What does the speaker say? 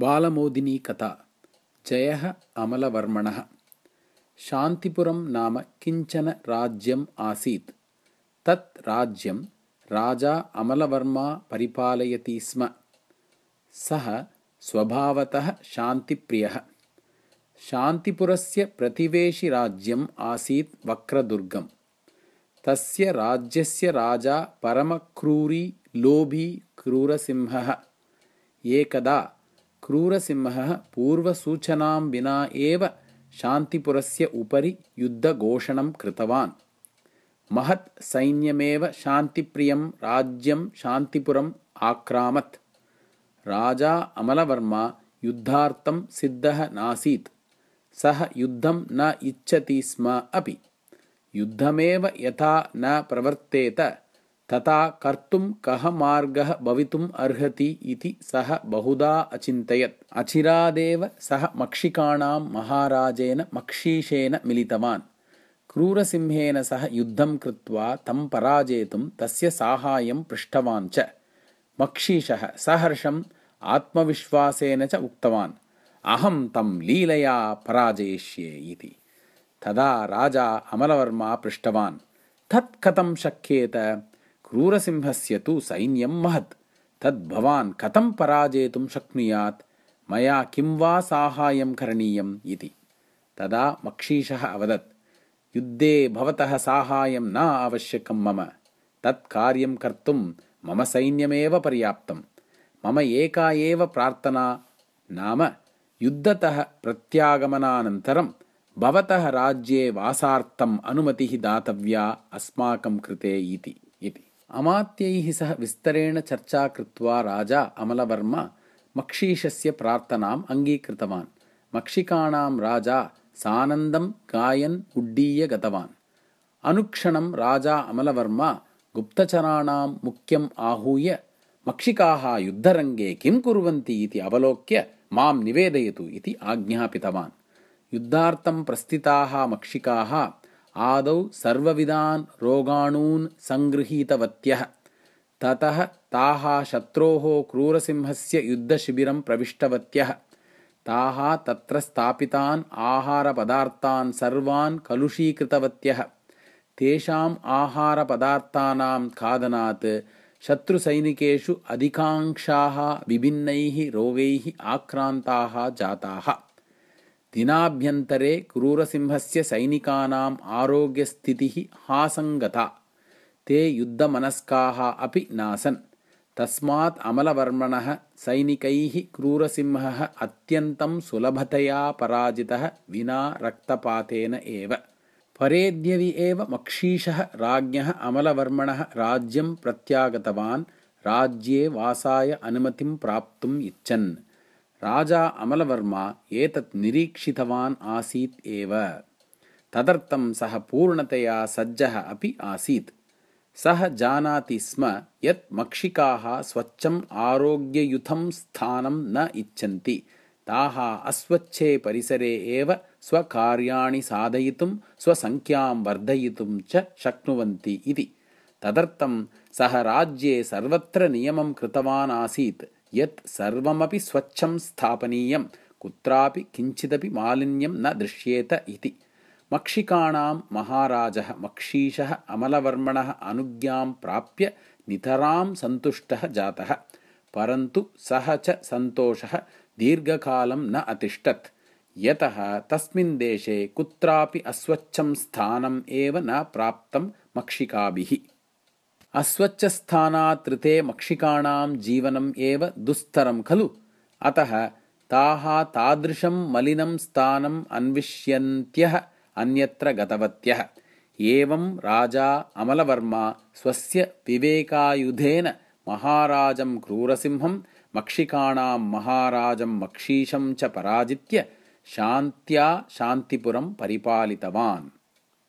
बालमोदिनी कथा जयः अमलवर्मणः शान्तिपुरं नाम किञ्चन राज्यम् आसीत् तत् राज्यं राजा अमलवर्मा परिपालयति स्म सः स्वभावतः शान्तिप्रियः शान्तिपुरस्य प्रतिवेशिराज्यम् आसीत् वक्रदुर्गम् तस्य राज्यस्य राजा परमक्रूरी लोभी क्रूरसिंहः एकदा क्रूरसिंहः पूर्वसूचनां विना एव शान्तिपुरस्य उपरि युद्धघोषणं कृतवान्। महत् सैन्यमेव शान्तिप्रियं राज्यं शान्तिपुरम् आक्रामत्। राजा अमलवर्मा युद्धार्थं सिद्धः नासीत्। सः युद्धं न इच्छति स्म अपि। युद्धमेव यथा न प्रवर्तेत तथा कर्तुं कः मार्गः भवितुम् अर्हति इति सः बहुधा अचिन्तयत्। अचिरादेव सः मक्षिकाणां महाराजेन मक्षीशेन मिलितवान्। क्रूरसिंहेन सह युद्धं कृत्वा तं पराजेतुं तस्य साहाय्यं पृष्टवान् च। मक्षीशः सहर्षम् आत्मविश्वासेन च उक्तवान् अहं तं लीलया पराजयिष्ये इति। तदा राजा अमलवर्मा पृष्टवान् तत् कथं शक्येत क्रूरसिंहस्य तु सैन्यं महत्। तद् भवान् कथं पराजेतुं शक्नुयात्? मया किं वा साहाय्यं करणीयम् इति। तदा मक्षीशः अवदत् युद्धे भवतः साहाय्यं न आवश्यकं मम। तत् कार्यं कर्तुं मम सैन्यमेव पर्याप्तं। मम एका एव प्रार्थना। नाम युद्धतः प्रत्यागमनानन्तरं भवतः राज्ये वासार्थम् अनुमतिः दातव्या अस्माकं कृते इति। इति अमात्यैः सह विस्तरेण चर्चा कृत्वा राजा अमलवर्मा मक्षीशस्य प्रार्थनाम् अङ्गीकृतवान्। मक्षिकाणां राजा सानन्दं गायन् उड्डीय गतवान्। अनुक्षणं राजा अमलवर्मा गुप्तचराणां मुख्यम् आहूय मक्षिकाः युद्धरङ्गे किं कुर्वन्ति इति अवलोक्य मां निवेदयतु इति आज्ञापितवान्। युद्धार्थं प्रस्थिताः मक्षिकाः आदौ सर्वविधान् रोगाणून् सङ्गृहीतवत्यः। ततः ताः शत्रोः क्रूरसिंहस्य युद्धशिबिरं प्रविष्टवत्यः। ताः तत्र स्थापितान् आहारपदार्थान् सर्वान् कलुषीकृतवत्यः। तेषाम् आहारपदार्थानां खादनात् शत्रुसैनिकेषु अधिकांशाः विभिन्नैः रोगैः आक्रान्ताः जाताः दिनाभ्यन्तरे क्रूरसिंहस्य सैनिकानाम् आरोग्यस्थितिः हासङ्गता। ते युद्धमनस्काः अपि नासन्। तस्मात् अमलवर्मणः सैनिकैः क्रूरसिंहः अत्यन्तं सुलभतया पराजितः विना रक्तपातेन एव। परेद्यवि एव मक्षीशः राज्ञः अमलवर्मणः राज्यं प्रत्यागतवान्। राज्ये वासाय अनुमतिं प्राप्तुम् इच्छन् राजा अमलवर्मा एतत् निरीक्षितवान् आसीत् एव तदर्थं सः पूर्णतया सज्जः अपि आसीत् सः जानाति स्म यत् मक्षिकाः स्वच्छम् आरोग्ययुतं स्थानं न इच्छन्ति ताः अस्वच्छे परिसरे एव स्वकार्याणि साधयितुं स्वसङ्ख्यां वर्धयितुं च शक्नुवन्ति इति तदर्थं सः राज्ये सर्वत्र नियमं कृतवान् आसीत् यत् सर्वमपि स्वच्छं स्थापनीयं कुत्रापि किञ्चिदपि मालिन्यं न दृश्येत इति। मक्षिकाणां महाराजः मक्षीशः अमलवर्मणः अनुज्ञां प्राप्य नितरां सन्तुष्टः जातः परन्तु सः च सन्तोषः दीर्घकालं न अतिष्ठत्। यतः तस्मिन् देशे कुत्रापि अस्वच्छं स्थानम् एव न प्राप्तं मक्षिकाभिः अस्वच्छस्थानात् ऋते मक्षिकाणां जीवनम् एव दुस्तरं खलु। अतः ताः तादृशं मलिनं स्थानम् अन्विष्यन्त्यः अन्यत्र गतवत्यः एवं राजा अमलवर्मा स्वस्य विवेकायुधेन महाराजं क्रूरसिंहं मक्षिकाणां महाराजं मक्षीशं च पराजित्य शान्त्या शान्तिपुरं परिपालितवान्